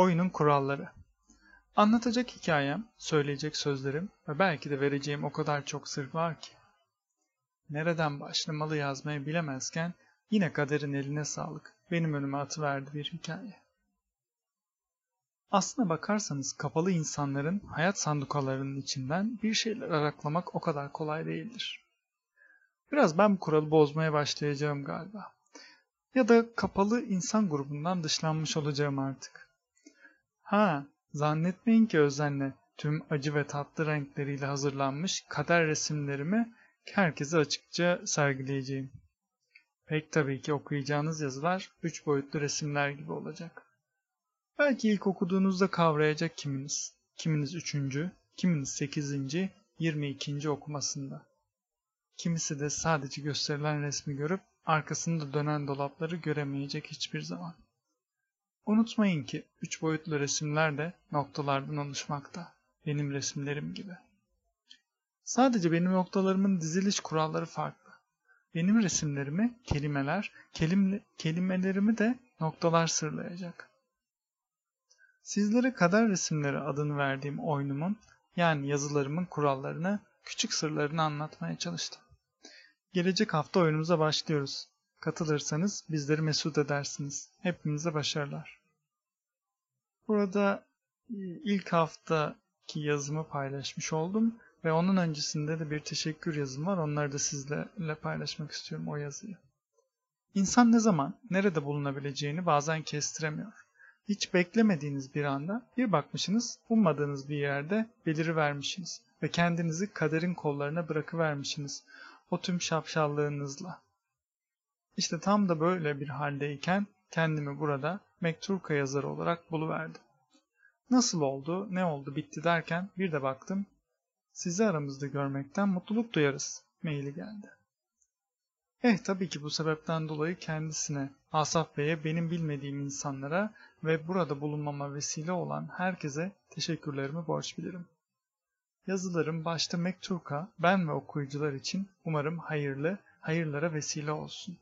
Oyunun kuralları. Anlatacak hikayem, söyleyecek sözlerim ve belki de vereceğim o kadar çok sır var ki. Nereden başlamalı yazmayı bilemezken yine kaderin eline sağlık benim önüme atıverdi bir hikaye. Aslına bakarsanız kapalı insanların hayat sandukalarının içinden bir şeyler araklamak o kadar kolay değildir. Biraz ben bu kuralı bozmaya başlayacağım galiba. Ya da kapalı insan grubundan dışlanmış olacağım artık. Ha, zannetmeyin ki özenle tüm acı ve tatlı renkleriyle hazırlanmış kader resimlerimi herkese açıkça sergileyeceğim. Pek tabii ki okuyacağınız yazılar üç boyutlu resimler gibi olacak. Belki ilk okuduğunuzda kavrayacak kiminiz, kiminiz üçüncü, kiminiz sekizinci, yirmi ikinci okumasında. Kimisi de sadece gösterilen resmi görüp arkasında dönen dolapları göremeyecek hiçbir zaman. Unutmayın ki üç boyutlu resimler de noktalardan oluşmakta. Benim resimlerim gibi. Sadece benim noktalarımın diziliş kuralları farklı. Benim resimlerimi kelimeler, kelim, kelimelerimi de noktalar sırlayacak. Sizlere kader resimleri adını verdiğim oyunumun, yani yazılarımın kurallarını, küçük sırlarını anlatmaya çalıştım. Gelecek hafta oyunumuza başlıyoruz. Katılırsanız bizleri mesut edersiniz. Hepinize başarılar. Burada e, ilk haftaki yazımı paylaşmış oldum ve onun öncesinde de bir teşekkür yazım var. Onları da sizlerle paylaşmak istiyorum o yazıyı. İnsan ne zaman, nerede bulunabileceğini bazen kestiremiyor. Hiç beklemediğiniz bir anda bir bakmışsınız, ummadığınız bir yerde belirivermişsiniz ve kendinizi kaderin kollarına bırakıvermişsiniz o tüm şapşallığınızla. İşte tam da böyle bir haldeyken kendimi burada Mekturka yazarı olarak buluverdim. Nasıl oldu, ne oldu, bitti derken bir de baktım, sizi aramızda görmekten mutluluk duyarız maili geldi. Eh tabii ki bu sebepten dolayı kendisine, Asaf Bey'e, benim bilmediğim insanlara ve burada bulunmama vesile olan herkese teşekkürlerimi borç bilirim. Yazılarım başta Mekturka, ben ve okuyucular için umarım hayırlı, hayırlara vesile olsun.